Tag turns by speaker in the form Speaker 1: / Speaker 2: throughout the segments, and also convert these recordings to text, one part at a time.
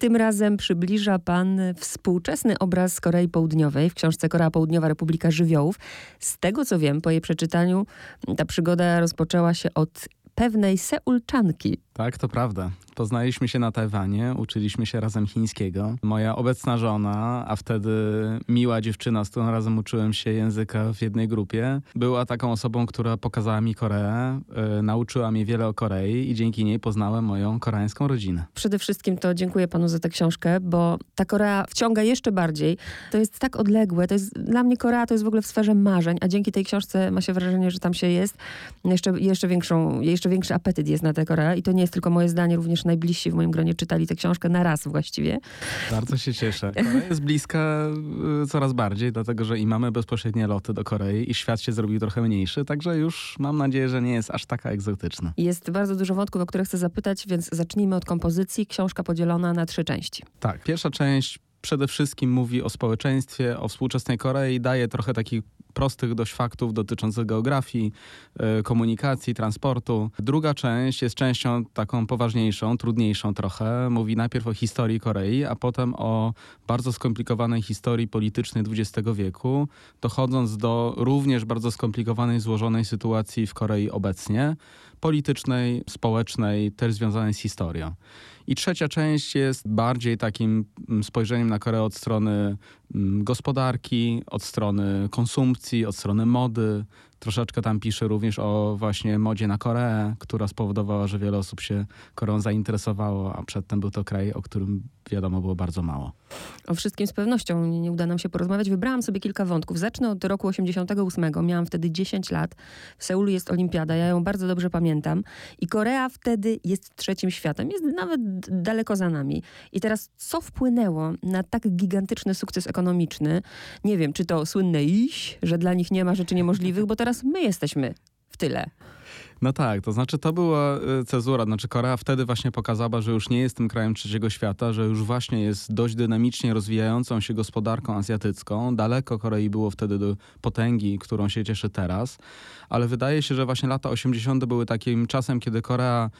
Speaker 1: Tym razem przybliża Pan współczesny obraz Korei Południowej w książce Korea Południowa Republika Żywiołów. Z tego co wiem, po jej przeczytaniu ta przygoda rozpoczęła się od pewnej Seulczanki.
Speaker 2: Tak, to prawda. Poznaliśmy się na Tajwanie, uczyliśmy się razem chińskiego. Moja obecna żona, a wtedy miła dziewczyna, z którą razem uczyłem się języka w jednej grupie, była taką osobą, która pokazała mi Koreę, yy, nauczyła mnie wiele o Korei i dzięki niej poznałem moją koreańską rodzinę.
Speaker 1: Przede wszystkim to dziękuję panu za tę książkę, bo ta Korea wciąga jeszcze bardziej. To jest tak odległe, to jest dla mnie Korea to jest w ogóle w sferze marzeń, a dzięki tej książce ma się wrażenie, że tam się jest. Jeszcze, jeszcze, większą, jeszcze większy apetyt jest na tę Koreę i to nie jest tylko moje zdanie, również najbliżsi w moim gronie czytali tę książkę na raz właściwie.
Speaker 2: Bardzo się cieszę. Korea jest bliska y, coraz bardziej, dlatego że i mamy bezpośrednie loty do Korei i świat się zrobił trochę mniejszy, także już mam nadzieję, że nie jest aż taka egzotyczna.
Speaker 1: Jest bardzo dużo wątków, o które chcę zapytać, więc zacznijmy od kompozycji. Książka podzielona na trzy części.
Speaker 2: Tak, pierwsza część przede wszystkim mówi o społeczeństwie, o współczesnej Korei, daje trochę takich prostych dość faktów dotyczących geografii, e, komunikacji, transportu. Druga część jest częścią taką poważniejszą, trudniejszą trochę. Mówi najpierw o historii Korei, a potem o bardzo skomplikowanej historii politycznej XX wieku, dochodząc do również bardzo skomplikowanej, złożonej sytuacji w Korei obecnie, politycznej, społecznej, też związanej z historią. I trzecia część jest bardziej takim mm, spojrzeniem na Koreę od strony mm, gospodarki, od strony konsumpcji, od strony mody, Troszeczkę tam pisze również o właśnie modzie na Koreę, która spowodowała, że wiele osób się Koreą zainteresowało, a przedtem był to kraj, o którym wiadomo było bardzo mało.
Speaker 1: O wszystkim z pewnością nie, uda nam się porozmawiać. Wybrałam sobie kilka wątków. Zacznę od roku 88. Miałam wtedy 10 lat. W Seulu jest olimpiada, ja ją bardzo dobrze pamiętam. I Korea wtedy jest trzecim światem, jest nawet daleko za nami. I teraz co wpłynęło na tak gigantyczny sukces ekonomiczny? Nie wiem, czy to słynne iś, że dla nich nie ma rzeczy niemożliwych, bo teraz my jesteśmy w tyle.
Speaker 2: No tak, to znaczy to była y, cezura. Znaczy Korea wtedy właśnie pokazała, że już nie jest tym krajem trzeciego świata, że już właśnie jest dość dynamicznie rozwijającą się gospodarką azjatycką. Daleko Korei było wtedy do potęgi, którą się cieszy teraz. Ale wydaje się, że właśnie lata 80. były takim czasem, kiedy Korea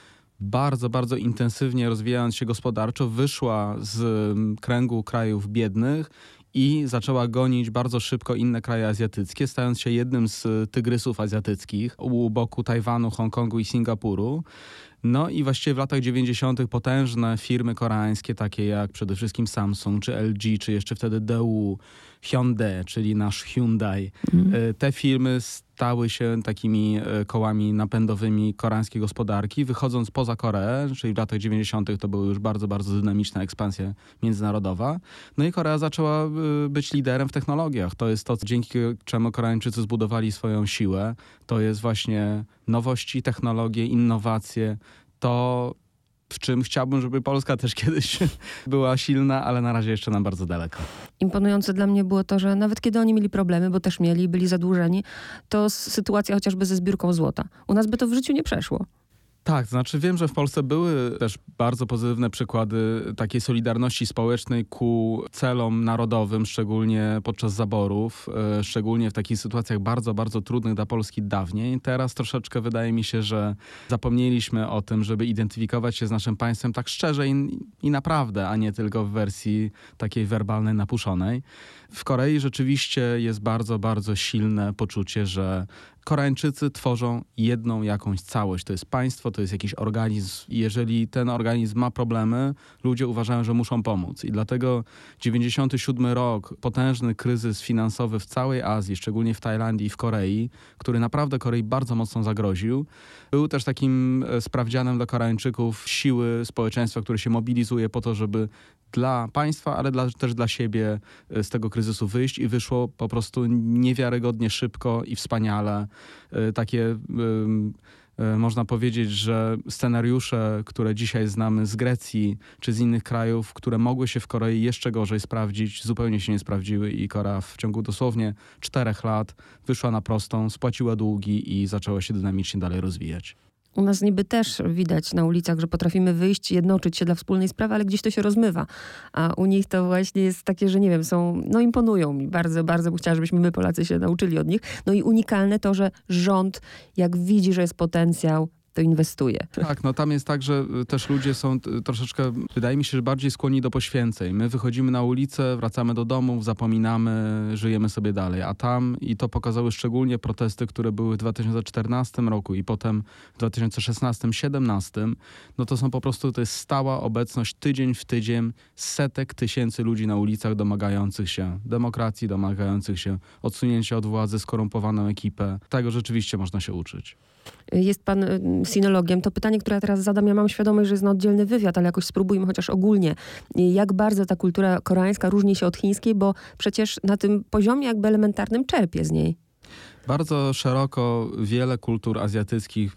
Speaker 2: bardzo, bardzo intensywnie rozwijając się gospodarczo, wyszła z mm, kręgu krajów biednych i zaczęła gonić bardzo szybko inne kraje azjatyckie, stając się jednym z tygrysów azjatyckich u boku Tajwanu, Hongkongu i Singapuru. No i właściwie w latach 90. potężne firmy koreańskie, takie jak przede wszystkim Samsung, czy LG, czy jeszcze wtedy Daewoo, Hyundai, czyli nasz Hyundai, mm. te firmy stały się takimi e, kołami napędowymi koreańskiej gospodarki, wychodząc poza Koreę, czyli w latach 90. to była już bardzo, bardzo dynamiczna ekspansja międzynarodowa. No i Korea zaczęła e, być liderem w technologiach. To jest to, dzięki czemu Koreańczycy zbudowali swoją siłę. To jest właśnie nowości, technologie, innowacje. To w czym chciałbym, żeby Polska też kiedyś była silna, ale na razie jeszcze nam bardzo daleko.
Speaker 1: Imponujące dla mnie było to, że nawet kiedy oni mieli problemy, bo też mieli, byli zadłużeni, to sytuacja chociażby ze zbiórką złota. U nas by to w życiu nie przeszło.
Speaker 2: Tak, znaczy wiem, że w Polsce były też bardzo pozytywne przykłady takiej solidarności społecznej ku celom narodowym, szczególnie podczas zaborów, e, szczególnie w takich sytuacjach bardzo, bardzo trudnych dla Polski dawniej. Teraz troszeczkę wydaje mi się, że zapomnieliśmy o tym, żeby identyfikować się z naszym państwem tak szczerze i, i naprawdę, a nie tylko w wersji takiej werbalnej, napuszonej. W Korei rzeczywiście jest bardzo, bardzo silne poczucie, że Koreańczycy tworzą jedną jakąś całość. To jest państwo, to jest jakiś organizm. Jeżeli ten organizm ma problemy, ludzie uważają, że muszą pomóc. I dlatego 97 rok, potężny kryzys finansowy w całej Azji, szczególnie w Tajlandii i w Korei, który naprawdę Korei bardzo mocno zagroził, był też takim e, sprawdzianem dla Koreańczyków siły społeczeństwa, które się mobilizuje po to, żeby dla państwa, ale dla, też dla siebie e, z tego kryzysu wyjść i wyszło po prostu niewiarygodnie szybko i wspaniale. E, takie e, można powiedzieć, że scenariusze, które dzisiaj znamy z Grecji czy z innych krajów, które mogły się w Korei jeszcze gorzej sprawdzić, zupełnie się nie sprawdziły i Korea w ciągu dosłownie czterech lat wyszła na prostą, spłaciła długi i zaczęła się dynamicznie dalej rozwijać.
Speaker 1: U nas niby też widać na ulicach, że potrafimy wyjść, jednoczyć się dla wspólnej sprawy, ale gdzieś to się rozmywa. A u nich to właśnie jest takie, że nie wiem, są, no imponują mi bardzo, bardzo bym chciała, żebyśmy my Polacy się nauczyli od nich. No i unikalne to, że rząd, jak widzi, że jest potencjał, to inwestuje.
Speaker 2: Tak, no tam jest tak, że y, też ludzie są t- troszeczkę, wydaje mi się, że bardziej skłonni do poświęceń. My wychodzimy na ulicę, wracamy do domów, zapominamy, żyjemy sobie dalej. A tam, i to pokazały szczególnie protesty, które były w 2014 roku i potem w 2016-2017, no to są po prostu, to jest stała obecność tydzień w tydzień setek tysięcy ludzi na ulicach domagających się demokracji, domagających się odsunięcia od władzy, skorumpowaną ekipę. Tego rzeczywiście można się uczyć.
Speaker 1: Jest pan y, sinologiem. To pytanie, które ja teraz zadam, ja mam świadomość, że jest na oddzielny wywiad, ale jakoś spróbujmy chociaż ogólnie. Jak bardzo ta kultura koreańska różni się od chińskiej, bo przecież na tym poziomie jakby elementarnym czerpie z niej.
Speaker 2: Bardzo szeroko wiele kultur azjatyckich,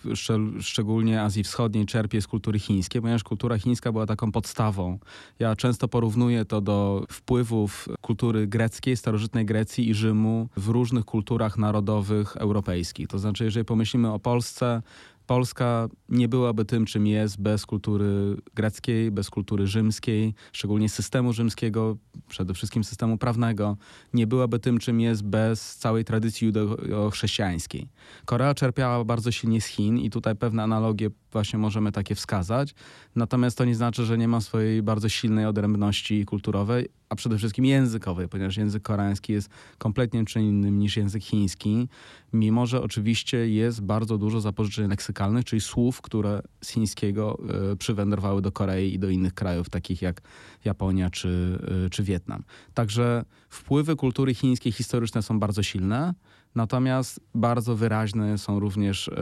Speaker 2: szczególnie Azji Wschodniej, czerpie z kultury chińskiej, ponieważ kultura chińska była taką podstawą. Ja często porównuję to do wpływów kultury greckiej, starożytnej Grecji i Rzymu w różnych kulturach narodowych europejskich. To znaczy, jeżeli pomyślimy o Polsce, Polska nie byłaby tym, czym jest bez kultury greckiej, bez kultury rzymskiej, szczególnie systemu rzymskiego, przede wszystkim systemu prawnego. Nie byłaby tym, czym jest bez całej tradycji judeo-chrześcijańskiej. Korea czerpiała bardzo silnie z Chin i tutaj pewne analogie właśnie możemy takie wskazać. Natomiast to nie znaczy, że nie ma swojej bardzo silnej odrębności kulturowej, a przede wszystkim językowej, ponieważ język koreański jest kompletnie czym innym niż język chiński, mimo że oczywiście jest bardzo dużo zapożyczeń leksykalnych, czyli słów, które z chińskiego y, przywędrowały do Korei i do innych krajów, takich jak Japonia czy, y, czy Wietnam. Także wpływy kultury chińskiej historyczne są bardzo silne. Natomiast bardzo wyraźne są również y,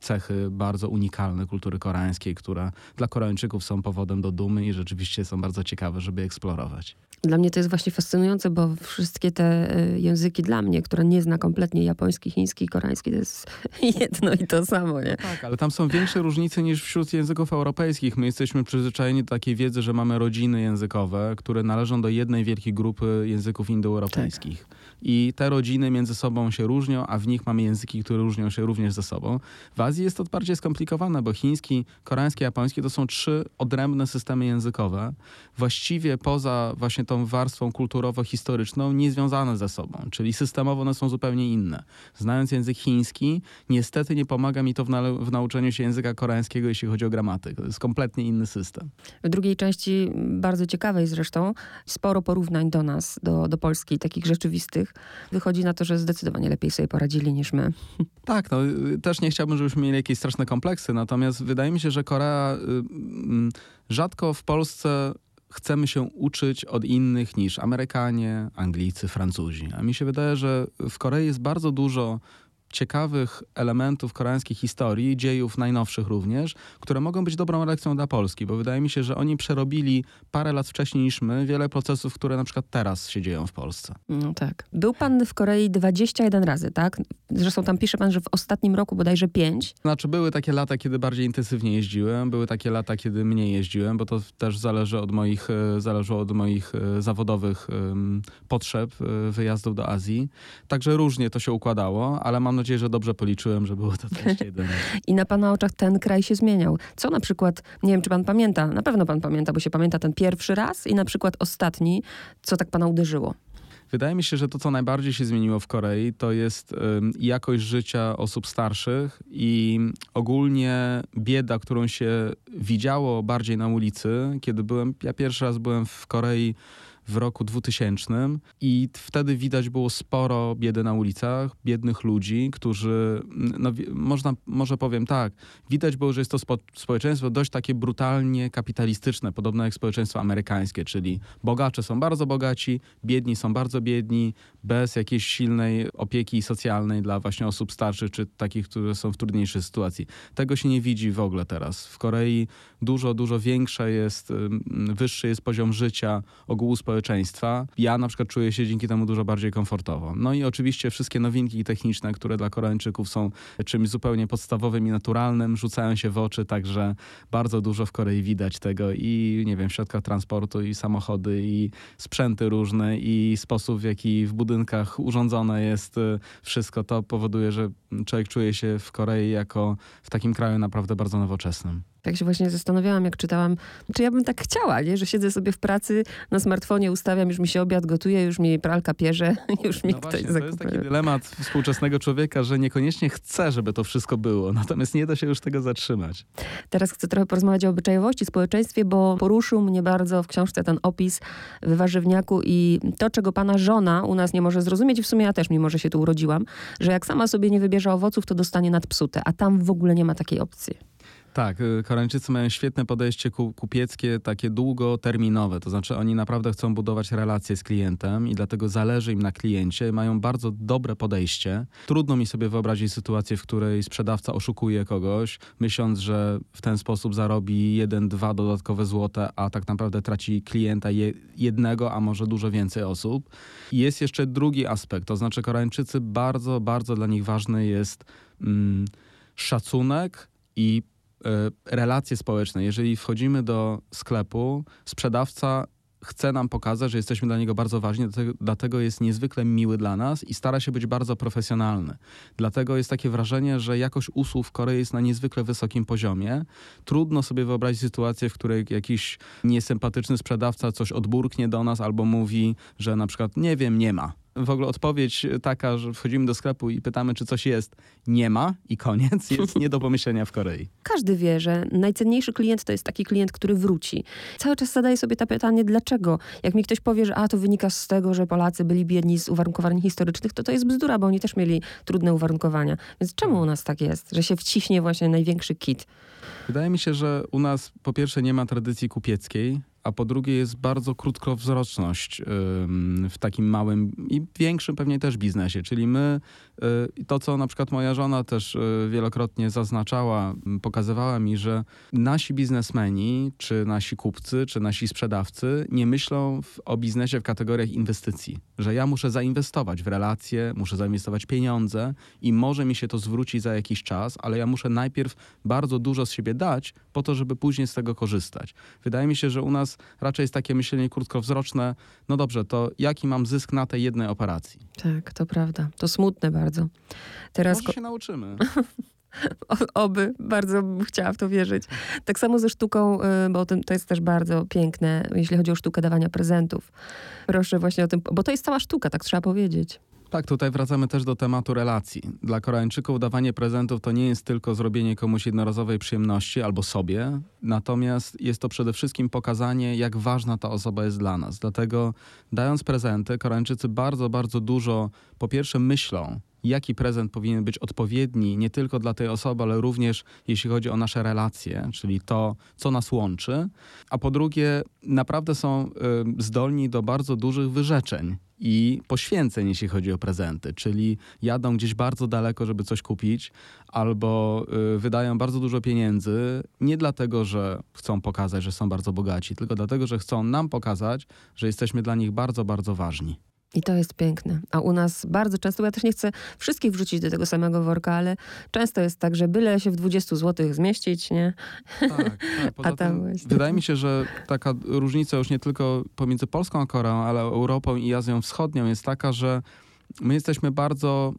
Speaker 2: cechy bardzo unikalne kultury koreańskiej, które dla Koreańczyków są powodem do dumy i rzeczywiście są bardzo ciekawe, żeby eksplorować.
Speaker 1: Dla mnie to jest właśnie fascynujące, bo wszystkie te y, języki dla mnie, które nie zna kompletnie japoński, chiński, koreański, to jest jedno i to samo, nie?
Speaker 2: Tak, ale tam są większe różnice niż wśród języków europejskich. My jesteśmy przyzwyczajeni do takiej wiedzy, że mamy rodziny językowe, które należą do jednej wielkiej grupy języków indoeuropejskich. I te rodziny między sobą się różnią, a w nich mamy języki, które różnią się również ze sobą. W Azji jest to bardziej skomplikowane, bo chiński, koreański, japoński to są trzy odrębne systemy językowe, właściwie poza właśnie tą warstwą kulturowo-historyczną niezwiązane ze sobą, czyli systemowo one są zupełnie inne. Znając język chiński, niestety nie pomaga mi to w, na- w nauczeniu się języka koreańskiego, jeśli chodzi o gramatykę. To jest kompletnie inny system.
Speaker 1: W drugiej części, bardzo ciekawej zresztą, sporo porównań do nas, do, do Polski, takich rzeczywistych. Wychodzi na to, że zdecydowanie lepiej sobie poradzili niż my.
Speaker 2: Tak, no też nie chciałbym, żebyśmy mieli jakieś straszne kompleksy, natomiast wydaje mi się, że Korea y, mm, rzadko w Polsce chcemy się uczyć od innych niż Amerykanie, Anglicy, Francuzi. A mi się wydaje, że w Korei jest bardzo dużo ciekawych elementów koreańskiej historii, dziejów najnowszych również, które mogą być dobrą lekcją dla Polski, bo wydaje mi się, że oni przerobili parę lat wcześniej niż my wiele procesów, które na przykład teraz się dzieją w Polsce.
Speaker 1: No tak. Był pan w Korei 21 razy, tak? Zresztą tam pisze pan, że w ostatnim roku bodajże 5.
Speaker 2: Znaczy, były takie lata, kiedy bardziej intensywnie jeździłem, były takie lata, kiedy mniej jeździłem, bo to też zależy od moich, e, zależało od moich e, zawodowych potrzeb e, wyjazdów do Azji. Także różnie to się układało, ale mam nadzieję, że dobrze policzyłem, że było to 21.
Speaker 1: I na pana oczach ten kraj się zmieniał. Co na przykład, nie wiem czy pan pamięta, na pewno pan pamięta, bo się pamięta ten pierwszy raz i na przykład ostatni, co tak pana uderzyło.
Speaker 2: Wydaje mi się, że to, co najbardziej się zmieniło w Korei, to jest em, jakość życia osób starszych i ogólnie bieda, którą się widziało bardziej na ulicy. Kiedy byłem, ja pierwszy raz byłem w Korei w roku 2000 i wtedy widać było sporo biedy na ulicach, biednych ludzi, którzy, no, można, może powiem tak, widać było, że jest to spo, społeczeństwo dość takie brutalnie kapitalistyczne, podobne jak społeczeństwo amerykańskie, czyli bogacze są bardzo bogaci, biedni są bardzo biedni, bez jakiejś silnej opieki socjalnej dla właśnie osób starszych, czy takich, które są w trudniejszej sytuacji. Tego się nie widzi w ogóle teraz. W Korei dużo, dużo większe jest, wyższy jest poziom życia ogółu społeczeństwa. Ja na przykład czuję się dzięki temu dużo bardziej komfortowo. No i oczywiście wszystkie nowinki techniczne, które dla Koreańczyków są czymś zupełnie podstawowym i naturalnym, rzucają się w oczy, także bardzo dużo w Korei widać tego i nie wiem, w środkach transportu i samochody i sprzęty różne i sposób w jaki w budynkach urządzone jest y, wszystko, to powoduje, że człowiek czuje się w Korei jako w takim kraju naprawdę bardzo nowoczesnym.
Speaker 1: Tak się właśnie zastanawiałam, jak czytałam, czy ja bym tak chciała, nie? że siedzę sobie w pracy, na smartfonie ustawiam, już mi się obiad gotuje, już mi pralka pierze, już mi
Speaker 2: No
Speaker 1: ktoś
Speaker 2: właśnie, to jest
Speaker 1: zakupuje.
Speaker 2: taki dylemat współczesnego człowieka, że niekoniecznie chce, żeby to wszystko było, natomiast nie da się już tego zatrzymać.
Speaker 1: Teraz chcę trochę porozmawiać o obyczajowości, społeczeństwie, bo poruszył mnie bardzo w książce ten opis w warzywniaku i to, czego pana żona u nas nie może zrozumieć, i w sumie ja też, mimo że się tu urodziłam, że jak sama sobie nie wybierze owoców, to dostanie nadpsute, a tam w ogóle nie ma takiej opcji.
Speaker 2: Tak, y, Koreańczycy mają świetne podejście ku, kupieckie, takie długoterminowe. To znaczy oni naprawdę chcą budować relacje z klientem i dlatego zależy im na kliencie. Mają bardzo dobre podejście. Trudno mi sobie wyobrazić sytuację, w której sprzedawca oszukuje kogoś, myśląc, że w ten sposób zarobi jeden, dwa dodatkowe złote, a tak naprawdę traci klienta je, jednego, a może dużo więcej osób. Jest jeszcze drugi aspekt, to znaczy Koreańczycy bardzo, bardzo dla nich ważny jest mm, szacunek i relacje społeczne. Jeżeli wchodzimy do sklepu, sprzedawca chce nam pokazać, że jesteśmy dla niego bardzo ważni, dlatego, dlatego jest niezwykle miły dla nas i stara się być bardzo profesjonalny. Dlatego jest takie wrażenie, że jakość usług w Korei jest na niezwykle wysokim poziomie. Trudno sobie wyobrazić sytuację, w której jakiś niesympatyczny sprzedawca coś odburknie do nas albo mówi, że na przykład nie wiem, nie ma. W ogóle odpowiedź taka, że wchodzimy do sklepu i pytamy, czy coś jest, nie ma i koniec, jest nie do pomyślenia w Korei.
Speaker 1: Każdy wie, że najcenniejszy klient to jest taki klient, który wróci. Cały czas zadaję sobie to pytanie, dlaczego? Jak mi ktoś powie, że a to wynika z tego, że Polacy byli biedni z uwarunkowań historycznych, to to jest bzdura, bo oni też mieli trudne uwarunkowania. Więc czemu u nas tak jest, że się wciśnie właśnie największy kit?
Speaker 2: Wydaje mi się, że u nas po pierwsze nie ma tradycji kupieckiej, a po drugie jest bardzo krótkowzroczność w takim małym i większym pewnie też biznesie. Czyli my, y, to co na przykład moja żona też y, wielokrotnie zaznaczała, pokazywała mi, że nasi biznesmeni, czy nasi kupcy, czy nasi sprzedawcy nie myślą w, o biznesie w kategoriach inwestycji. Że ja muszę zainwestować w relacje, muszę zainwestować pieniądze i może mi się to zwróci za jakiś czas, ale ja muszę najpierw bardzo dużo z siebie dać po to, żeby później z tego korzystać. Wydaje mi się, że u nas raczej jest takie myślenie krótkowzroczne, no dobrze, to jaki mam zysk na tej jednej operacji?
Speaker 1: Tak, to prawda. To smutne bardzo. Teraz
Speaker 2: Może się nauczymy.
Speaker 1: O- Oby, bardzo bym chciała w to wierzyć. Tak samo ze sztuką, y, bo to, to jest też bardzo piękne, jeśli chodzi o sztukę dawania prezentów. Proszę właśnie o tym, bo to jest cała sztuka, tak trzeba powiedzieć.
Speaker 2: Tak, tutaj wracamy też do tematu relacji. Dla Koreańczyków dawanie prezentów to nie jest tylko zrobienie komuś jednorazowej przyjemności albo sobie, natomiast jest to przede wszystkim pokazanie, jak ważna ta osoba jest dla nas. Dlatego dając prezenty, Koreańczycy bardzo, bardzo dużo po pierwsze myślą, jaki prezent powinien być odpowiedni nie tylko dla tej osoby, ale również jeśli chodzi o nasze relacje, czyli to, co nas łączy. A po drugie, naprawdę są y, zdolni do bardzo dużych wyrzeczeń i poświęceń, jeśli chodzi o prezenty, czyli jadą gdzieś bardzo daleko, żeby coś kupić, albo y, wydają bardzo dużo pieniędzy, nie dlatego, że chcą pokazać, że są bardzo bogaci, tylko dlatego, że chcą nam pokazać, że jesteśmy dla nich bardzo, bardzo ważni.
Speaker 1: I to jest piękne. A u nas bardzo często, ja też nie chcę wszystkich wrzucić do tego samego worka, ale często jest tak, że byle się w 20 zł zmieścić, nie?
Speaker 2: Tak, tak. Poza
Speaker 1: A tam właśnie-
Speaker 2: wydaje mi się, że taka różnica już nie tylko pomiędzy Polską a Koreą, ale Europą i Azją Wschodnią jest taka, że my jesteśmy bardzo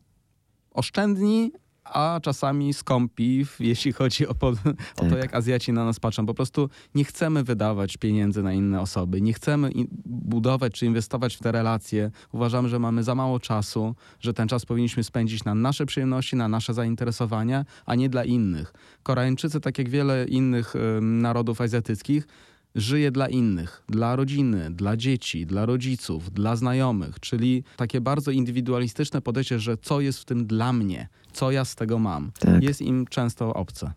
Speaker 2: oszczędni, a czasami skąpi, jeśli chodzi o, po, o to,
Speaker 1: Tak.
Speaker 2: jak Azjaci na nas patrzą. Po prostu nie chcemy wydawać pieniędzy na inne osoby, nie chcemy budować czy inwestować w te relacje. Uważamy, że mamy za mało czasu, że ten czas powinniśmy spędzić na nasze przyjemności, na nasze zainteresowania, a nie dla innych. Koreańczycy, tak jak wiele innych em, narodów azjatyckich, żyje dla innych, dla rodziny, dla dzieci, dla rodziców, dla znajomych, czyli takie bardzo indywidualistyczne podejście, że co jest w tym dla mnie, co ja z tego mam,
Speaker 1: Tak.
Speaker 2: jest im często obce.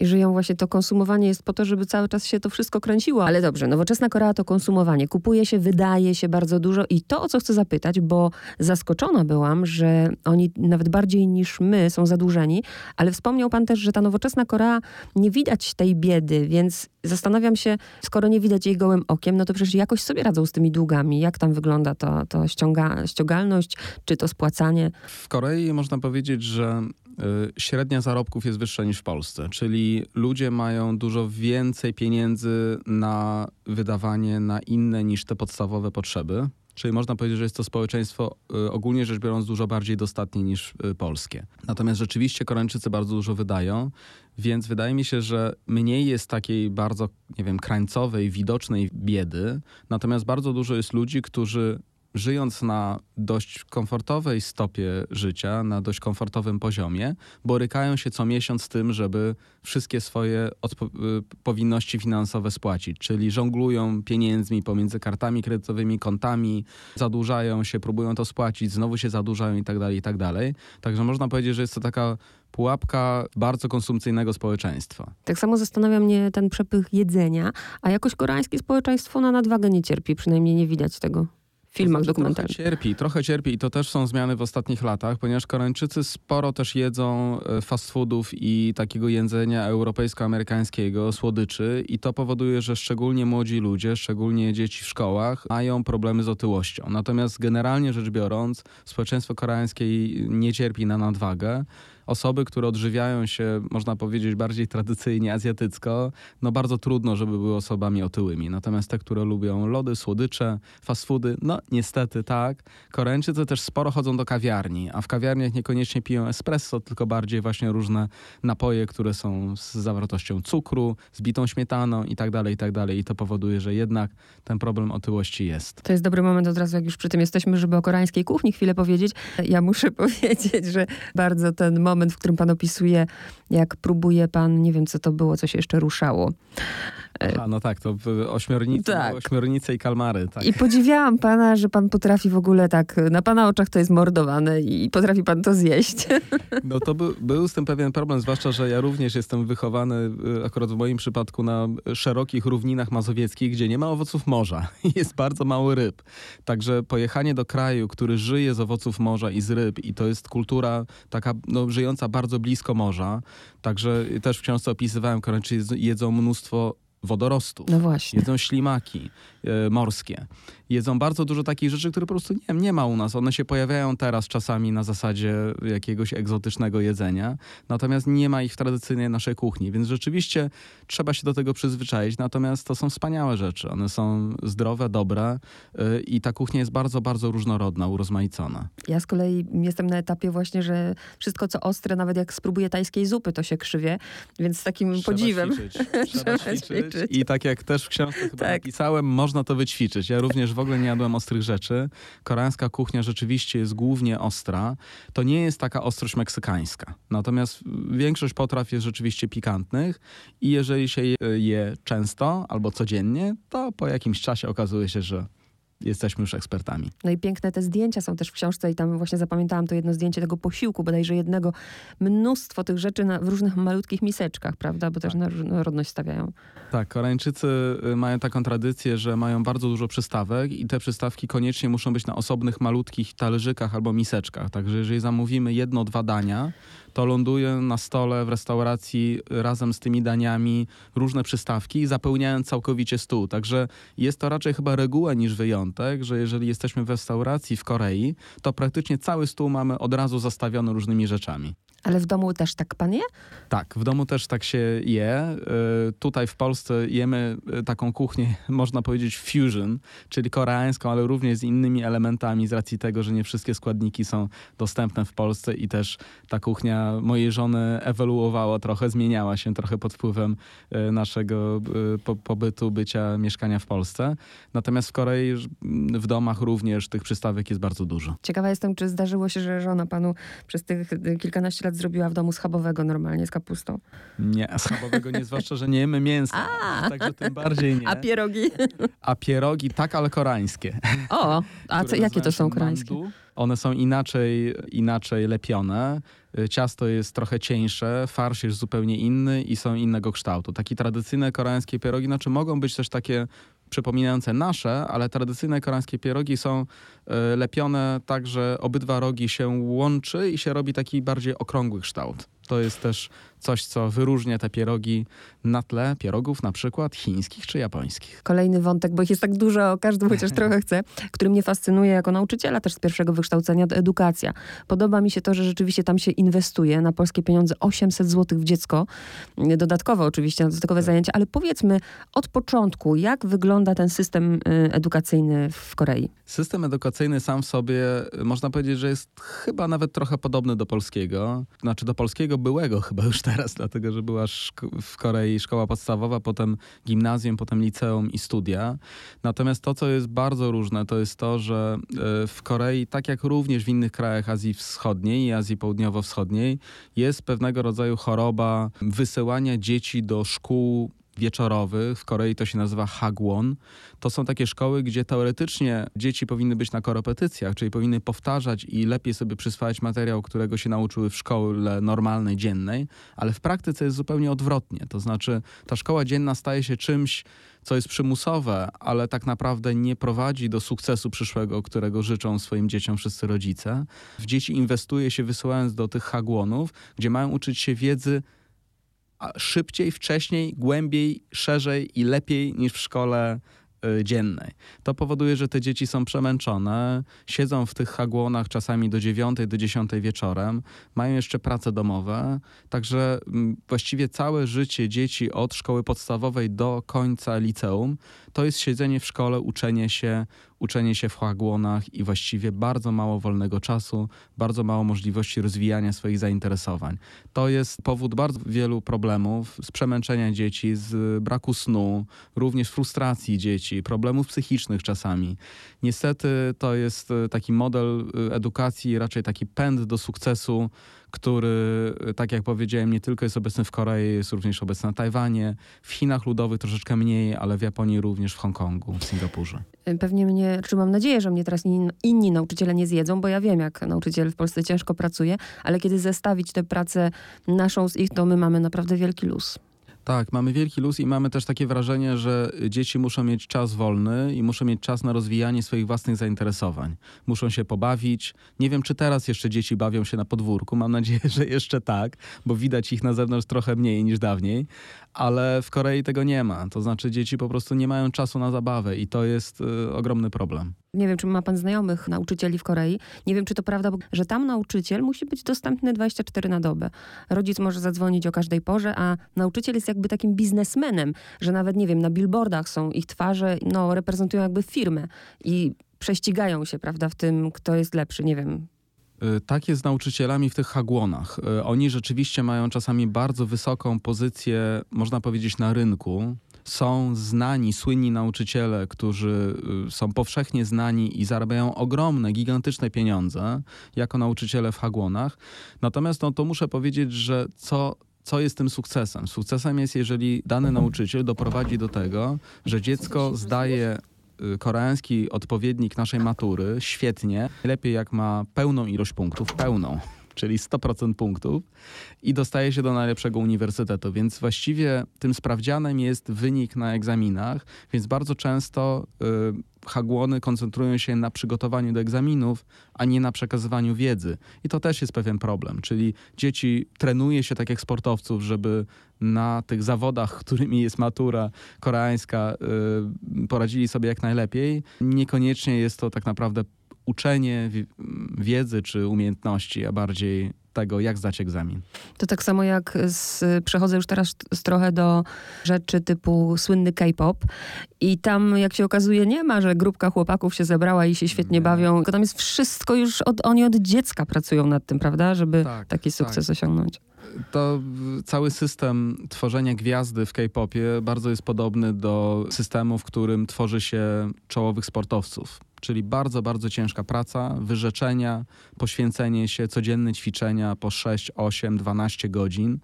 Speaker 1: I żyją właśnie to konsumowanie jest po to, żeby cały czas się to wszystko kręciło. Ale dobrze, nowoczesna Korea to konsumowanie. Kupuje się, wydaje się bardzo dużo i to, o co chcę zapytać, bo zaskoczona byłam, że oni nawet bardziej niż my są zadłużeni, ale wspomniał pan też, że ta nowoczesna Korea nie widać tej biedy, więc zastanawiam się, skoro nie widać jej gołym okiem, no to przecież jakoś sobie radzą z tymi długami. Jak tam wygląda to, to ściąga, ściągalność, czy to spłacanie?
Speaker 2: W Korei można powiedzieć, że średnia zarobków jest wyższa niż w Polsce, czyli ludzie mają dużo więcej pieniędzy na wydawanie na inne niż te podstawowe potrzeby. Czyli można powiedzieć, że jest to społeczeństwo y, ogólnie rzecz biorąc dużo bardziej dostatnie niż y, polskie. Natomiast rzeczywiście Koreańczycy bardzo dużo wydają, więc wydaje mi się, że mniej jest takiej bardzo, nie wiem, krańcowej, widocznej biedy, natomiast bardzo dużo jest ludzi, którzy żyjąc na dość komfortowej stopie życia, na dość komfortowym poziomie, borykają się co miesiąc z tym, żeby wszystkie swoje y, powinności finansowe spłacić. Czyli żonglują pieniędzmi pomiędzy kartami kredytowymi, kontami, zadłużają się, próbują to spłacić, znowu się zadłużają i tak dalej, i tak dalej. Także można powiedzieć, że jest to taka pułapka bardzo konsumpcyjnego społeczeństwa.
Speaker 1: Tak samo zastanawia mnie ten przepych jedzenia, a jakoś koreańskie społeczeństwo na nadwagę nie cierpi, przynajmniej nie widać tego filmach dokumentalnych.
Speaker 2: Trochę cierpi, trochę cierpi i to też są zmiany w ostatnich latach, ponieważ Koreańczycy sporo też jedzą e, fast foodów i takiego jedzenia europejsko-amerykańskiego, słodyczy i to powoduje, że szczególnie młodzi ludzie, szczególnie dzieci w szkołach mają problemy z otyłością. Natomiast generalnie rzecz biorąc, społeczeństwo koreańskie nie cierpi na nadwagę osoby, które odżywiają się, można powiedzieć, bardziej tradycyjnie azjatycko, no bardzo trudno, żeby były osobami otyłymi. Natomiast te, które lubią lody, słodycze, fast foody, no niestety tak. Koreańczycy też sporo chodzą do kawiarni, a w kawiarniach niekoniecznie piją espresso, tylko bardziej właśnie różne napoje, które są z zawartością cukru, z bitą śmietaną i tak dalej, i tak dalej. I to powoduje, że jednak ten problem otyłości jest.
Speaker 1: To jest dobry moment od razu, jak już przy tym jesteśmy, żeby o koreańskiej kuchni chwilę powiedzieć. Ja muszę powiedzieć, że bardzo ten moment moment, w którym pan opisuje, jak próbuje pan, nie wiem co to było, co się jeszcze ruszało.
Speaker 2: A no tak, to ośmiornice, tak. ośmiornice i kalmary. Tak.
Speaker 1: I podziwiałam pana, że pan potrafi w ogóle tak, na pana oczach to jest mordowane i potrafi pan to zjeść.
Speaker 2: No to by, był z tym pewien problem, zwłaszcza, że ja również jestem wychowany y, akurat w moim przypadku na szerokich równinach mazowieckich, gdzie nie ma owoców morza i jest bardzo mało ryb. Także pojechanie do kraju, który żyje z owoców morza i z ryb i to jest kultura taka no, żyjąca bardzo blisko morza, także też w książce opisywałem, Koreańczycy jedzą mnóstwo wodorostów.
Speaker 1: No właśnie.
Speaker 2: Jedzą ślimaki e, morskie jedzą bardzo dużo takich rzeczy, które po prostu nie, nie ma u nas. One się pojawiają teraz czasami na zasadzie jakiegoś egzotycznego jedzenia, natomiast nie ma ich w tradycyjnej naszej kuchni, więc rzeczywiście trzeba się do tego przyzwyczaić, natomiast to są wspaniałe rzeczy. One są zdrowe, dobre yy, i ta kuchnia jest bardzo, bardzo różnorodna, urozmaicona.
Speaker 1: Ja z kolei jestem na etapie właśnie, że wszystko co ostre, nawet jak spróbuję tajskiej zupy, to się krzywie, więc z takim
Speaker 2: trzeba
Speaker 1: podziwem.
Speaker 2: Ćwiczyć. Trzeba, trzeba ćwiczyć. I tak jak też w książce chyba tak. napisałem, można to wyćwiczyć. Ja również w ogóle nie jadłem ostrych rzeczy. Koreańska kuchnia rzeczywiście jest głównie ostra. To nie jest taka ostrość meksykańska. Natomiast większość potraw jest rzeczywiście pikantnych i jeżeli się je często albo codziennie, to po jakimś czasie okazuje się, że jesteśmy już ekspertami.
Speaker 1: No i piękne te zdjęcia są też w książce i tam właśnie zapamiętałam to jedno zdjęcie tego posiłku, bodajże jednego. Mnóstwo tych rzeczy na, w różnych malutkich miseczkach, prawda? Bo też tak. na różnorodność stawiają.
Speaker 2: Tak, Koreańczycy y, mają taką tradycję, że mają bardzo dużo przystawek i te przystawki koniecznie muszą być na osobnych malutkich talerzykach albo miseczkach. Także jeżeli zamówimy jedno, dwa dania, to ląduje na stole w restauracji razem z tymi daniami różne przystawki, zapełniając całkowicie stół. Także jest to raczej chyba reguła niż wyjątek, że jeżeli jesteśmy w restauracji w Korei, to praktycznie cały stół mamy od razu zastawiony różnymi rzeczami.
Speaker 1: Ale w domu też tak pan je?
Speaker 2: Tak, w domu też tak się je. Y, tutaj w Polsce jemy y, taką kuchnię, można powiedzieć fusion, czyli koreańską, ale również z innymi elementami z racji tego, że nie wszystkie składniki są dostępne w Polsce i też ta kuchnia mojej żony ewoluowała trochę, zmieniała się trochę pod wpływem y, naszego pobytu, bycia, mieszkania w Polsce. Natomiast w Korei w domach również tych przystawek jest bardzo dużo.
Speaker 1: Ciekawa jestem, czy zdarzyło się, że żona panu przez tych kilkanaście lat zrobiła w domu schabowego normalnie z kapustą.
Speaker 2: Nie, schabowego nie, zwłaszcza, że nie jemy mięsa. A. Także tym bardziej nie.
Speaker 1: A pierogi?
Speaker 2: A pierogi tak, ale koreańskie.
Speaker 1: O, a co, jakie to są koreańskie? Mandu.
Speaker 2: One są inaczej, inaczej lepione. Ciasto jest trochę cieńsze, farsz jest zupełnie inny i są innego kształtu. Takie tradycyjne koreańskie pierogi, znaczy mogą być też takie przypominające nasze, ale tradycyjne koreańskie pierogi są lepione tak, że obydwa rogi się łączy i się robi taki bardziej okrągły kształt. To jest też coś, co wyróżnia te pierogi na tle pierogów na przykład chińskich czy japońskich.
Speaker 1: Kolejny wątek, bo ich jest tak dużo, każdy chociaż trochę chce, który mnie fascynuje jako nauczyciela też z pierwszego wykształcenia, to edukacja. Podoba mi się to, że rzeczywiście tam się inwestuje na polskie pieniądze 800 zł w dziecko, dodatkowo oczywiście, dodatkowe tak. zajęcia, ale powiedzmy od początku, jak wygląda ten system y, edukacyjny w Korei?
Speaker 2: System edukacyjny sam w sobie, można powiedzieć, że jest chyba nawet trochę podobny do polskiego, znaczy do polskiego byłego chyba już teraz, dlatego że była w Korei szkoła podstawowa, potem gimnazjum, potem liceum i studia. Natomiast to, co jest bardzo różne, to jest to, że e, w Korei, tak jak również w innych krajach Azji Wschodniej i Azji Południowo-Wschodniej, jest pewnego rodzaju choroba wysyłania dzieci do szkół wieczorowych, w Korei to się nazywa hagwon. To są takie szkoły, gdzie teoretycznie dzieci powinny być na korepetycjach, czyli powinny powtarzać i lepiej sobie przyswajać materiał, którego się nauczyły w szkole normalnej, dziennej, ale w praktyce jest zupełnie odwrotnie. To znaczy ta szkoła dzienna staje się czymś, co jest przymusowe, ale tak naprawdę nie prowadzi do sukcesu przyszłego, którego życzą swoim dzieciom wszyscy rodzice. W dzieci inwestuje się wysyłając do tych hagwonów, gdzie mają uczyć się wiedzy szybciej, wcześniej, głębiej, szerzej i lepiej niż w szkole y, dziennej. To powoduje, że te dzieci są przemęczone, siedzą w tych hagłonach czasami do 9, do 10 wieczorem, mają jeszcze prace domowe, także mm, właściwie całe życie dzieci od szkoły podstawowej do końca liceum to jest siedzenie w szkole, uczenie się, uczenie się w chłagłonach i właściwie bardzo mało wolnego czasu, bardzo mało możliwości rozwijania swoich zainteresowań. To jest powód bardzo wielu problemów z przemęczenia dzieci, z braku snu, również frustracji dzieci, problemów psychicznych czasami. Niestety to jest taki model edukacji, raczej taki pęd do sukcesu, który, tak jak powiedziałem, nie tylko jest obecny w Korei, jest również obecny na Tajwanie, w Chinach Ludowych troszeczkę mniej, ale w Japonii również, w Hongkongu, w Singapurze.
Speaker 1: Pewnie mnie, czy mam nadzieję, że mnie teraz inni, inni nauczyciele nie zjedzą, bo ja wiem, jak nauczyciel w Polsce ciężko pracuje, ale kiedy zestawić tę pracę naszą z ich, to my mamy naprawdę wielki luz.
Speaker 2: Tak, mamy wielki luz i mamy też takie wrażenie, że dzieci muszą mieć czas wolny i muszą mieć czas na rozwijanie swoich własnych zainteresowań. Muszą się pobawić. Nie wiem, czy teraz jeszcze dzieci bawią się na podwórku. Mam nadzieję, że jeszcze tak, bo widać ich na zewnątrz trochę mniej niż dawniej, ale w Korei tego nie ma. To znaczy dzieci po prostu nie mają czasu na zabawę i to jest y, ogromny problem.
Speaker 1: Nie wiem, czy ma pan znajomych nauczycieli w Korei. Nie wiem, czy to prawda, że tam nauczyciel musi być dostępny 24 na dobę. Rodzic może zadzwonić o każdej porze, a nauczyciel jest jakby takim biznesmenem, że nawet, nie wiem, na billboardach są ich twarze, no, reprezentują jakby firmę i prześcigają się, prawda, w tym, kto jest lepszy. Nie wiem,
Speaker 2: tak jest z nauczycielami w tych hagłonach. Y, oni rzeczywiście mają czasami bardzo wysoką pozycję, można powiedzieć, na rynku są znani, słynni nauczyciele, którzy y, są powszechnie znani i zarabiają ogromne, gigantyczne pieniądze jako nauczyciele w hagłonach. Natomiast no, to muszę powiedzieć, że co co jest tym sukcesem? Sukcesem jest, jeżeli dany nauczyciel doprowadzi do tego, że dziecko zdaje koreański odpowiednik naszej matury świetnie, lepiej jak ma pełną ilość punktów, pełną czyli 100% punktów i dostaje się do najlepszego uniwersytetu. Więc właściwie tym sprawdzianem jest wynik na egzaminach, więc bardzo często y, hagłony koncentrują się na przygotowaniu do egzaminów, a nie na przekazywaniu wiedzy. I to też jest pewien problem, czyli dzieci trenuje się tak jak sportowców, żeby na tych zawodach, którymi jest matura koreańska, y, poradzili sobie jak najlepiej. Niekoniecznie jest to tak naprawdę uczenie wiedzy czy umiejętności, a bardziej tego, jak zdać egzamin.
Speaker 1: To tak samo jak z, przechodzę już teraz z trochę do rzeczy typu słynny K-pop i tam, jak się okazuje, nie ma, że grupka chłopaków się zebrała i się świetnie nie. bawią, tylko tam jest wszystko już, od, oni od dziecka pracują nad tym, prawda, żeby tak, taki sukces tak. osiągnąć
Speaker 2: to cały system tworzenia gwiazdy w K-popie bardzo jest podobny do systemu, w którym tworzy się czołowych sportowców czyli bardzo, bardzo ciężka praca, wyrzeczenia, poświęcenie się, codzienne ćwiczenia po 6, 8, 12 godzin.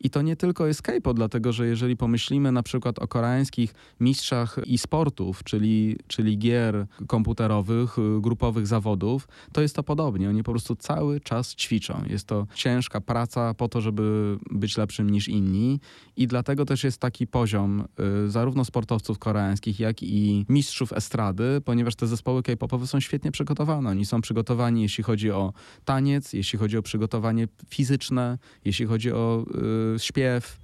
Speaker 2: I to nie tylko jest K-pop, dlatego że jeżeli pomyślimy na przykład o koreańskich mistrzach e-sportów, czyli, czyli gier komputerowych, y, grupowych zawodów, to jest to podobnie. Oni po prostu cały czas ćwiczą. Jest to ciężka praca po to, żeby być lepszym niż inni i dlatego też jest taki poziom y, zarówno sportowców koreańskich, jak i mistrzów estrady, ponieważ te zespoły zespoły K-popowe są świetnie przygotowane. Oni są przygotowani, jeśli chodzi o taniec, jeśli chodzi o przygotowanie fizyczne, jeśli chodzi o y, śpiew E,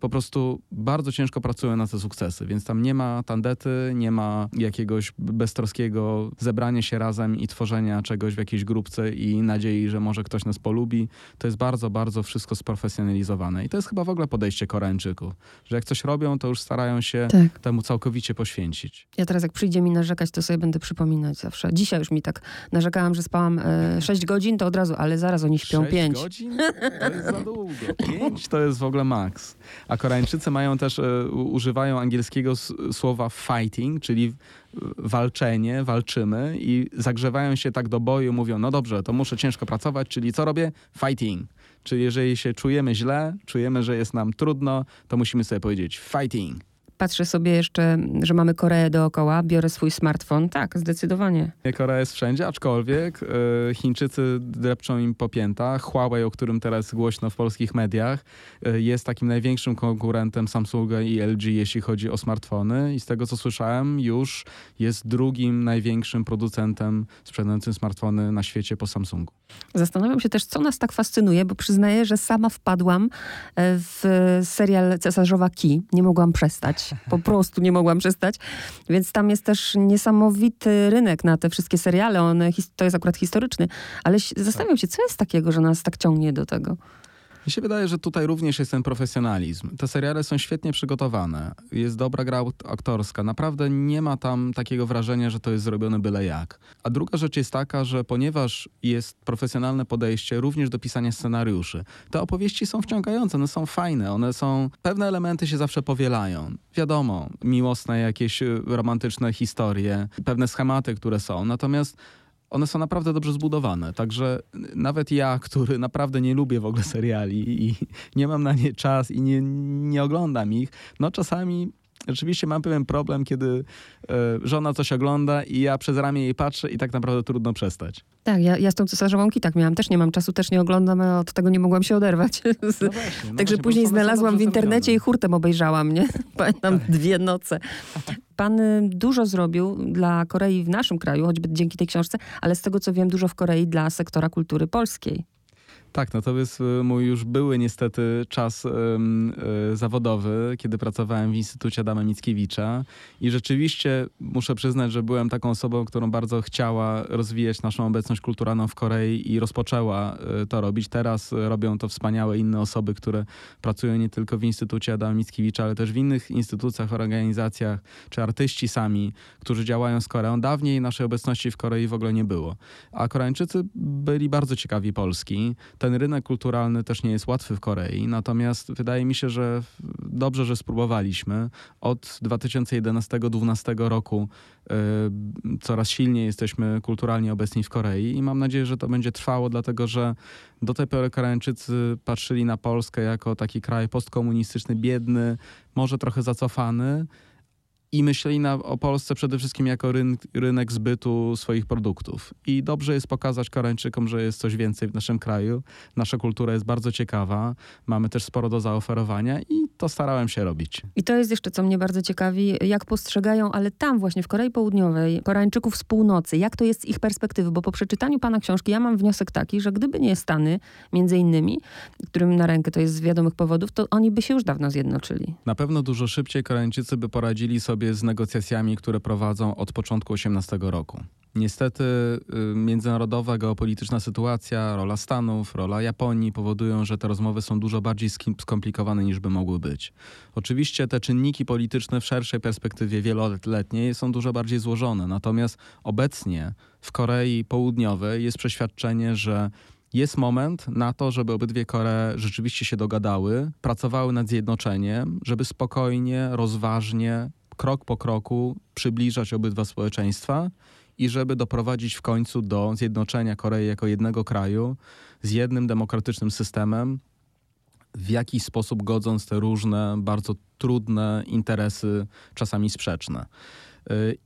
Speaker 2: po prostu bardzo ciężko pracują na te sukcesy, więc tam nie ma tandety, nie ma jakiegoś beztroskiego zebrania się razem i tworzenia czegoś w jakiejś grupce i nadziei, że może ktoś nas polubi. To jest bardzo, bardzo wszystko sprofesjonalizowane i to jest chyba w ogóle podejście Koreańczyków, że jak coś robią, to już starają się tak. temu całkowicie poświęcić.
Speaker 1: Ja teraz jak przyjdzie mi narzekać, to sobie będę przypominać zawsze. Dzisiaj już mi tak narzekałam, że spałam e, 6 godzin, to od razu, ale zaraz oni śpią 6 5.
Speaker 2: godzin? To jest za długo. 5 to jest w ogóle maks. A Koreańczycy mają też, e, używają angielskiego słowa fighting, czyli walczenie, walczymy i zagrzewają się tak do boju, mówią, no dobrze, to muszę ciężko pracować, czyli co robię? Fighting. Czyli jeżeli się czujemy źle, czujemy, że jest nam trudno, to musimy sobie powiedzieć fighting
Speaker 1: patrzę sobie jeszcze, że mamy Koreę dookoła, biorę swój smartfon. Tak, zdecydowanie.
Speaker 2: Korea jest wszędzie, aczkolwiek e, Chińczycy drepczą im po piętach. Huawei, o którym teraz głośno w polskich mediach, e, jest takim największym konkurentem Samsunga i LG, jeśli chodzi o smartfony. I z tego, co słyszałem, już jest drugim największym producentem sprzedającym smartfony na świecie po Samsungu.
Speaker 1: Zastanawiam się też, co nas tak fascynuje, bo przyznaję, że sama wpadłam e, w serial Cesarzowa Ki. Nie mogłam przestać. Po prostu nie mogłam przestać. Więc tam jest też niesamowity rynek na te wszystkie seriale. One, to jest akurat historyczny. Ale zastanawiam się, co jest takiego, że nas tak ciągnie do tego.
Speaker 2: Mi się wydaje, że tutaj również jest ten profesjonalizm. Te seriale są świetnie przygotowane. Jest dobra gra aktorska. Naprawdę nie ma tam takiego wrażenia, że to jest zrobione byle jak. A druga rzecz jest taka, że ponieważ jest profesjonalne podejście również do pisania scenariuszy, te opowieści są wciągające, one są fajne, one są... Pewne elementy się zawsze powielają. Wiadomo, miłosne jakieś y, romantyczne historie, pewne schematy, które są. Natomiast one są naprawdę dobrze zbudowane. Także nawet ja, który naprawdę nie lubię w ogóle seriali i nie mam na nie czas i nie, nie oglądam ich, no czasami Rzeczywiście mam pewien problem, kiedy e, żona coś ogląda i ja przez ramię jej patrzę i tak naprawdę trudno przestać.
Speaker 1: Tak, ja, ja z tą cesarzową tak miałam. Też nie mam czasu, też nie oglądam, a od tego nie mogłem się oderwać. No właśnie, no Także później znalazłam w internecie i hurtem obejrzałam, nie? Pamiętam tak. dwie noce. Pan y, dużo zrobił dla Korei w naszym kraju, choćby dzięki tej książce, ale z tego co wiem, dużo w Korei dla sektora kultury polskiej.
Speaker 2: Tak, no to jest y, mój już były niestety czas y, zawodowy, kiedy pracowałem w Instytucie Adama Mickiewicza i rzeczywiście muszę przyznać, że byłem taką osobą, którą bardzo chciała rozwijać naszą obecność kulturalną w Korei i rozpoczęła y, to robić. Teraz robią to wspaniałe inne osoby, które pracują nie tylko w Instytucie Adama Mickiewicza, ale też w innych instytucjach, organizacjach, czy artyści sami, którzy działają z Koreą. Dawniej naszej obecności w Korei w ogóle nie było. A Koreańczycy byli bardzo ciekawi Polski ten rynek kulturalny też nie jest łatwy w Korei, natomiast wydaje mi się, że dobrze, że spróbowaliśmy. Od 2011-2012 roku y, coraz silniej jesteśmy kulturalnie obecni w Korei i mam nadzieję, że to będzie trwało, dlatego że do tej pory Koreańczycy patrzyli na Polskę jako taki kraj postkomunistyczny, biedny, może trochę zacofany i myśleli na, o Polsce przede wszystkim jako ryn, rynek zbytu swoich produktów. I dobrze jest pokazać Koreańczykom, że jest coś więcej w naszym kraju. Nasza kultura jest bardzo ciekawa, mamy też sporo do zaoferowania i to starałem się robić.
Speaker 1: I to jest jeszcze, co mnie bardzo ciekawi, jak postrzegają, ale tam właśnie w Korei Południowej, Koreańczyków z północy, jak to jest z ich perspektywy, bo po przeczytaniu pana książki ja mam wniosek taki, że gdyby nie Stany, między innymi, którym na rękę to jest z wiadomych powodów, to oni by się już dawno zjednoczyli.
Speaker 2: Na pewno dużo szybciej Koreańczycy by poradzili sobie z negocjacjami, które prowadzą od początku 18 roku. Niestety y, międzynarodowa geopolityczna sytuacja, rola Stanów, rola Japonii powodują, że te rozmowy są dużo bardziej skomplikowane niż by mogły być. Oczywiście te czynniki polityczne w szerszej perspektywie wieloletniej są dużo bardziej złożone, natomiast obecnie w Korei Południowej jest przeświadczenie, że jest moment na to, żeby obydwie Koree rzeczywiście się dogadały, pracowały nad zjednoczeniem, żeby spokojnie, rozważnie, krok po kroku przybliżać obydwa społeczeństwa i żeby doprowadzić w końcu do zjednoczenia Korei jako jednego kraju z jednym demokratycznym systemem, w jakiś sposób godząc te różne, bardzo trudne interesy, czasami sprzeczne.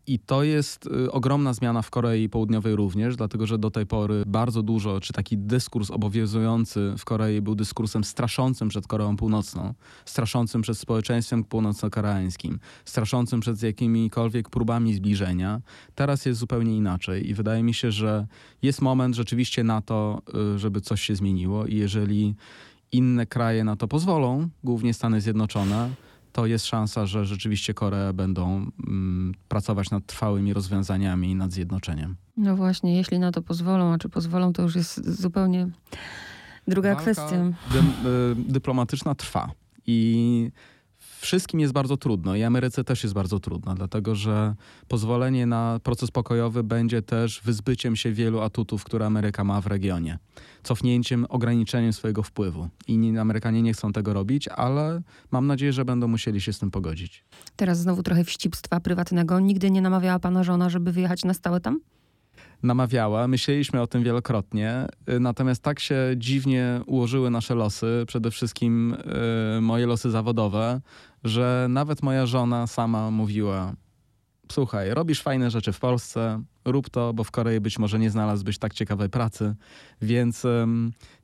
Speaker 2: I to jest y, ogromna zmiana w Korei Południowej również, dlatego że do tej pory bardzo dużo, czy taki dyskurs obowiązujący w Korei był dyskursem straszącym przed Koreą Północną, straszącym przed społeczeństwem północno-koreańskim, straszącym przed jakimikolwiek próbami zbliżenia. Teraz jest zupełnie inaczej i wydaje mi się, że jest moment rzeczywiście na to, y, żeby coś się zmieniło i jeżeli inne kraje na to pozwolą, głównie Stany Zjednoczone, to jest szansa, że rzeczywiście Korea będą mm, pracować nad trwałymi rozwiązaniami i nad zjednoczeniem.
Speaker 1: No właśnie, jeśli na to pozwolą, a czy pozwolą, to już jest zupełnie druga
Speaker 2: Walka
Speaker 1: kwestia.
Speaker 2: Dy, y, dyplomatyczna trwa i wszystkim jest bardzo trudno i Ameryce też jest bardzo trudno, dlatego że pozwolenie na proces pokojowy będzie też wyzbyciem się wielu atutów, które Ameryka ma w regionie. Cofnięciem, ograniczeniem swojego wpływu. Inni Amerykanie nie chcą tego robić, ale mam nadzieję, że będą musieli się z tym pogodzić.
Speaker 1: Teraz znowu trochę wścibstwa prywatnego. Nigdy nie namawiała pana żona, żeby wyjechać na stałe tam?
Speaker 2: namawiała. Myśleliśmy o tym wielokrotnie, y, natomiast tak się dziwnie ułożyły nasze losy, przede wszystkim y, moje losy zawodowe, że nawet moja żona sama mówiła: Słuchaj, robisz fajne rzeczy w Polsce, rób to, bo w Korei być może nie znalazłbyś tak ciekawej pracy, więc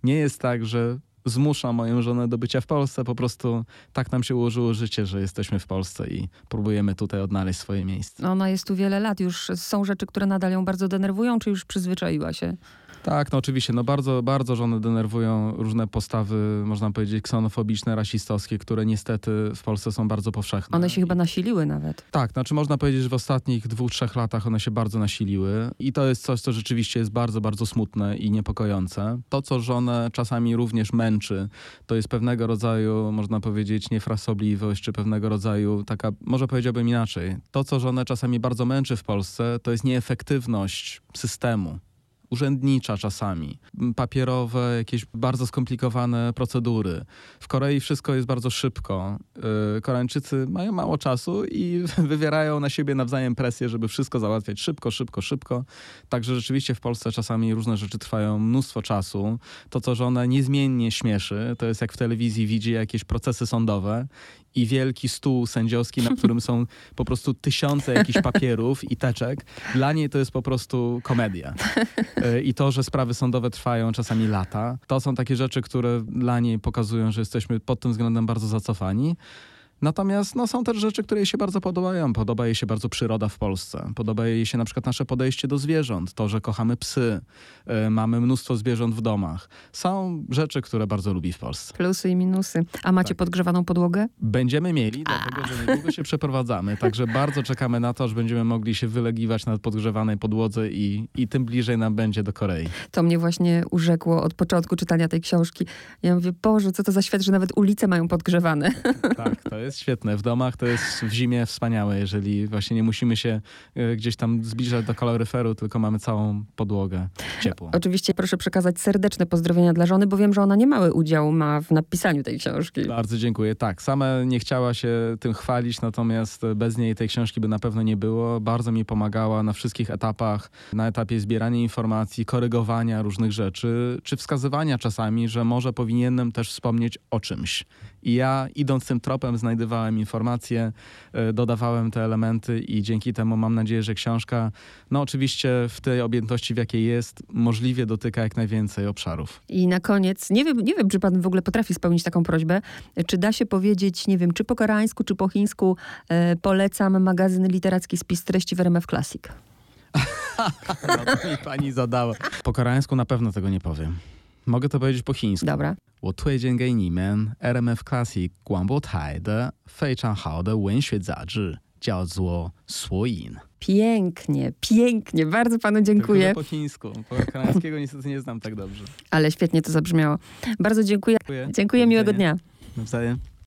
Speaker 2: nie jest tak, że zmusza moją żonę do bycia w Polsce. Po prostu tak nam się ułożyło życie, że jesteśmy w Polsce i próbujemy tutaj odnaleźć swoje miejsce.
Speaker 1: Ona jest tu wiele lat. Już są rzeczy, które nadal ją bardzo denerwują, czy już przyzwyczaiła się?
Speaker 2: Tak, no oczywiście, no bardzo, bardzo żony denerwują różne postawy, można powiedzieć, ksenofobiczne, rasistowskie, które niestety w Polsce są bardzo powszechne.
Speaker 1: One się chyba nasiliły nawet.
Speaker 2: Tak, znaczy można powiedzieć, że w ostatnich dwóch, trzech latach one się bardzo nasiliły i to jest coś, co rzeczywiście jest bardzo, bardzo smutne i niepokojące. To, co żonę czasami również męczy, to jest pewnego rodzaju, można powiedzieć, niefrasobliwość, czy pewnego rodzaju taka, może powiedziałbym inaczej, to, co żonę czasami bardzo męczy w Polsce, to jest nieefektywność systemu urzędnicza czasami, papierowe, jakieś bardzo skomplikowane procedury. W Korei wszystko jest bardzo szybko. Y, Koreańczycy mają mało czasu i wywierają na siebie nawzajem presję, żeby wszystko załatwiać szybko, szybko, szybko. Także rzeczywiście w Polsce czasami różne rzeczy trwają mnóstwo czasu. To, co żonę niezmiennie śmieszy, to jest jak w telewizji widzi jakieś procesy sądowe i wielki stół sędziowski, na którym są po prostu tysiące jakichś papierów i teczek. Dla niej to jest po prostu komedia. E, I to, że sprawy sądowe trwają czasami lata, to są takie rzeczy, które dla niej pokazują, że jesteśmy pod tym względem bardzo zacofani. Natomiast no, są też rzeczy, które jej się bardzo podobają. Podoba jej się bardzo przyroda w Polsce. Podoba jej się na przykład nasze podejście do zwierząt. To, że kochamy psy. Yy, mamy mnóstwo zwierząt w domach. Są rzeczy, które bardzo lubi w Polsce.
Speaker 1: Plusy i minusy. A macie tak. podgrzewaną podłogę?
Speaker 2: Będziemy mieli, A. dlatego że niedługo się przeprowadzamy. Także bardzo czekamy na to, że będziemy mogli się wylegiwać na podgrzewanej podłodze i, i tym bliżej nam będzie do Korei.
Speaker 1: To mnie właśnie urzekło od początku czytania tej książki. Ja mówię, Boże, co to za świat, że nawet ulice mają podgrzewane.
Speaker 2: Tak, to jest jest świetne. W domach to jest w zimie wspaniałe, jeżeli właśnie nie musimy się e, gdzieś tam zbliżać do kaloryferu, tylko mamy całą podłogę ciepłą.
Speaker 1: Oczywiście proszę przekazać serdeczne pozdrowienia dla żony, bo wiem, że ona niemały udział ma w napisaniu tej książki.
Speaker 2: Bardzo dziękuję. Tak, sama nie chciała się tym chwalić, natomiast bez niej tej książki by na pewno nie było. Bardzo mi pomagała na wszystkich etapach, na etapie zbierania informacji, korygowania różnych rzeczy, czy wskazywania czasami, że może powinienem też wspomnieć o czymś. I ja idąc tym tropem znajdowałem informacje, e, dodawałem te elementy i dzięki temu mam nadzieję, że książka, no oczywiście w tej objętości, w jakiej jest, możliwie dotyka jak najwięcej obszarów.
Speaker 1: I na koniec, nie wiem, nie wiem, czy pan w ogóle potrafi spełnić taką prośbę, czy da się powiedzieć, nie wiem, czy po koreańsku, czy po chińsku e, polecam magazyn literacki Spis Treści w RMF Classic.
Speaker 2: no to mi pani zadała. Po koreańsku na pewno tego nie powiem. Mogę to powiedzieć po chińsku.
Speaker 1: Dobra.
Speaker 2: 我推荐给你们 RMF Classic 广播台的非常好的文学杂志，叫做《索引》。
Speaker 1: Pięknie, pięknie. Bardzo panu dziękuję.
Speaker 2: Tylko po chińsku. Po koreańskiego niestety nie znam tak dobrze.
Speaker 1: Ale świetnie to zabrzmiało. Bardzo dziękuję. Dziękuję, dziękuję miłego dnia.
Speaker 2: Nawzajem.